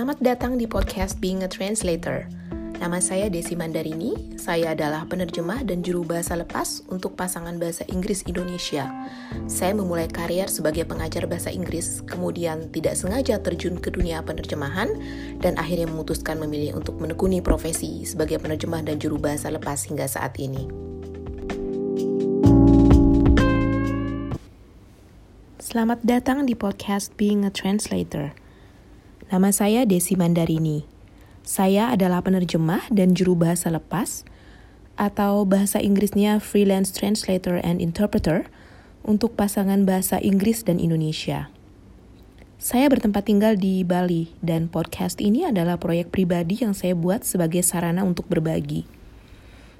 Selamat datang di podcast Being a Translator. Nama saya Desi Mandarini, saya adalah penerjemah dan juru bahasa lepas untuk pasangan bahasa Inggris Indonesia. Saya memulai karier sebagai pengajar bahasa Inggris, kemudian tidak sengaja terjun ke dunia penerjemahan, dan akhirnya memutuskan memilih untuk menekuni profesi sebagai penerjemah dan juru bahasa lepas hingga saat ini. Selamat datang di podcast Being a Translator. Nama saya Desi Mandarini. Saya adalah penerjemah dan juru bahasa lepas atau bahasa Inggrisnya freelance translator and interpreter untuk pasangan bahasa Inggris dan Indonesia. Saya bertempat tinggal di Bali dan podcast ini adalah proyek pribadi yang saya buat sebagai sarana untuk berbagi.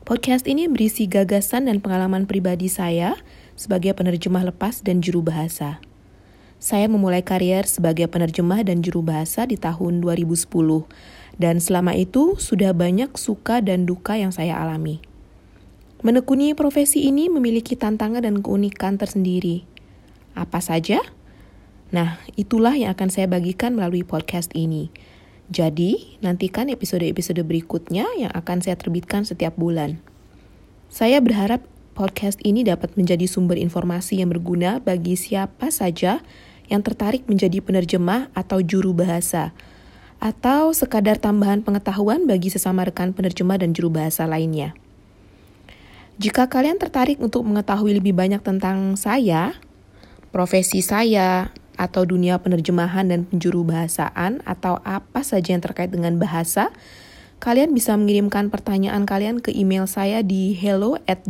Podcast ini berisi gagasan dan pengalaman pribadi saya sebagai penerjemah lepas dan juru bahasa. Saya memulai karier sebagai penerjemah dan juru bahasa di tahun 2010, dan selama itu sudah banyak suka dan duka yang saya alami. Menekuni profesi ini memiliki tantangan dan keunikan tersendiri. Apa saja? Nah, itulah yang akan saya bagikan melalui podcast ini. Jadi, nantikan episode-episode berikutnya yang akan saya terbitkan setiap bulan. Saya berharap podcast ini dapat menjadi sumber informasi yang berguna bagi siapa saja yang tertarik menjadi penerjemah atau juru bahasa, atau sekadar tambahan pengetahuan bagi sesama rekan penerjemah dan juru bahasa lainnya. Jika kalian tertarik untuk mengetahui lebih banyak tentang saya, profesi saya, atau dunia penerjemahan dan penjuru bahasaan, atau apa saja yang terkait dengan bahasa, kalian bisa mengirimkan pertanyaan kalian ke email saya di hello at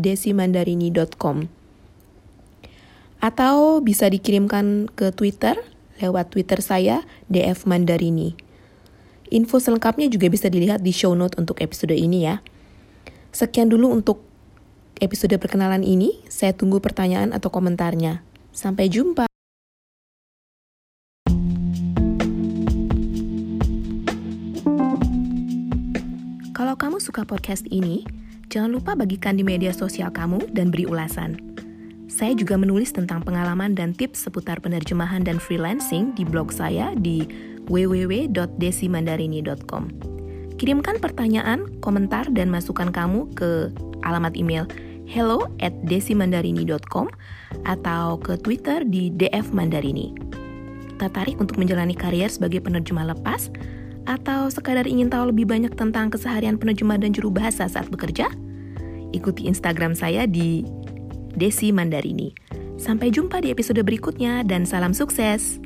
atau bisa dikirimkan ke Twitter lewat Twitter saya DF Mandarini. Info selengkapnya juga bisa dilihat di show note untuk episode ini ya. Sekian dulu untuk episode perkenalan ini. Saya tunggu pertanyaan atau komentarnya. Sampai jumpa. Kalau kamu suka podcast ini, jangan lupa bagikan di media sosial kamu dan beri ulasan. Saya juga menulis tentang pengalaman dan tips seputar penerjemahan dan freelancing di blog saya di www.desimandarini.com. Kirimkan pertanyaan, komentar, dan masukan kamu ke alamat email hello at desimandarini.com atau ke Twitter di DF Mandarini. Tertarik untuk menjalani karier sebagai penerjemah lepas? Atau sekadar ingin tahu lebih banyak tentang keseharian penerjemah dan juru bahasa saat bekerja? Ikuti Instagram saya di Desi Mandarini. Sampai jumpa di episode berikutnya dan salam sukses.